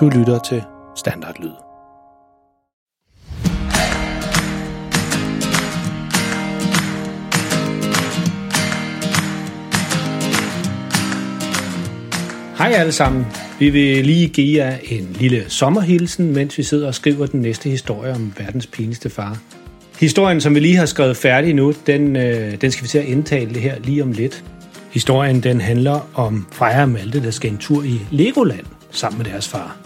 Du lytter til Standardlyd. Hej alle sammen. Vi vil lige give jer en lille sommerhilsen, mens vi sidder og skriver den næste historie om verdens pinligste far. Historien, som vi lige har skrevet færdig nu, den, øh, den skal vi til at indtale det her lige om lidt. Historien den handler om Freja og Malte, der skal en tur i Legoland sammen med deres far.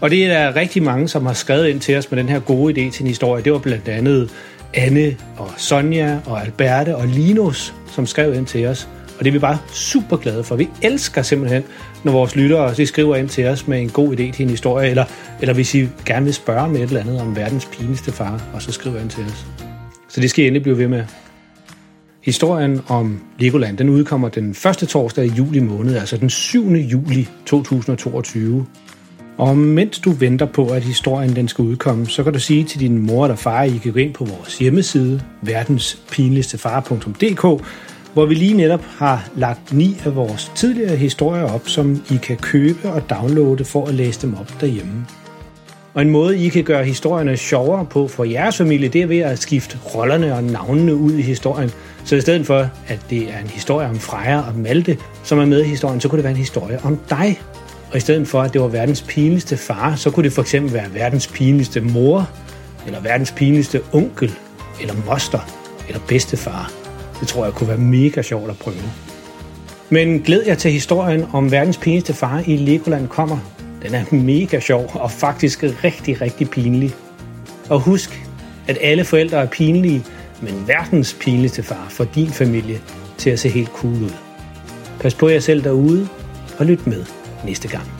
Og det er der rigtig mange, som har skrevet ind til os med den her gode idé til en historie. Det var blandt andet Anne og Sonja og Alberte og Linus, som skrev ind til os. Og det er vi bare super glade for. Vi elsker simpelthen, når vores lyttere de skriver ind til os med en god idé til en historie, eller, eller hvis I gerne vil spørge med et eller andet om verdens pinligste far, og så skriver ind til os. Så det skal I endelig blive ved med. Historien om Legoland, den udkommer den første torsdag i juli måned, altså den 7. juli 2022. Og mens du venter på, at historien den skal udkomme, så kan du sige til din mor eller far, at I kan gå ind på vores hjemmeside, verdenspinligstefar.dk, hvor vi lige netop har lagt ni af vores tidligere historier op, som I kan købe og downloade for at læse dem op derhjemme. Og en måde, I kan gøre historierne sjovere på for jeres familie, det er ved at skifte rollerne og navnene ud i historien. Så i stedet for, at det er en historie om Freja og Malte, som er med i historien, så kunne det være en historie om dig. Og i stedet for, at det var verdens pinligste far, så kunne det for eksempel være verdens pinligste mor, eller verdens pinligste onkel, eller moster, eller bedstefar. Det tror jeg kunne være mega sjovt at prøve. Men glæd jer til historien om verdens pinligste far i Legoland kommer. Den er mega sjov og faktisk rigtig, rigtig pinlig. Og husk, at alle forældre er pinlige, men verdens pinligste far får din familie til at se helt cool ud. Pas på jer selv derude, og lyt med næste gang.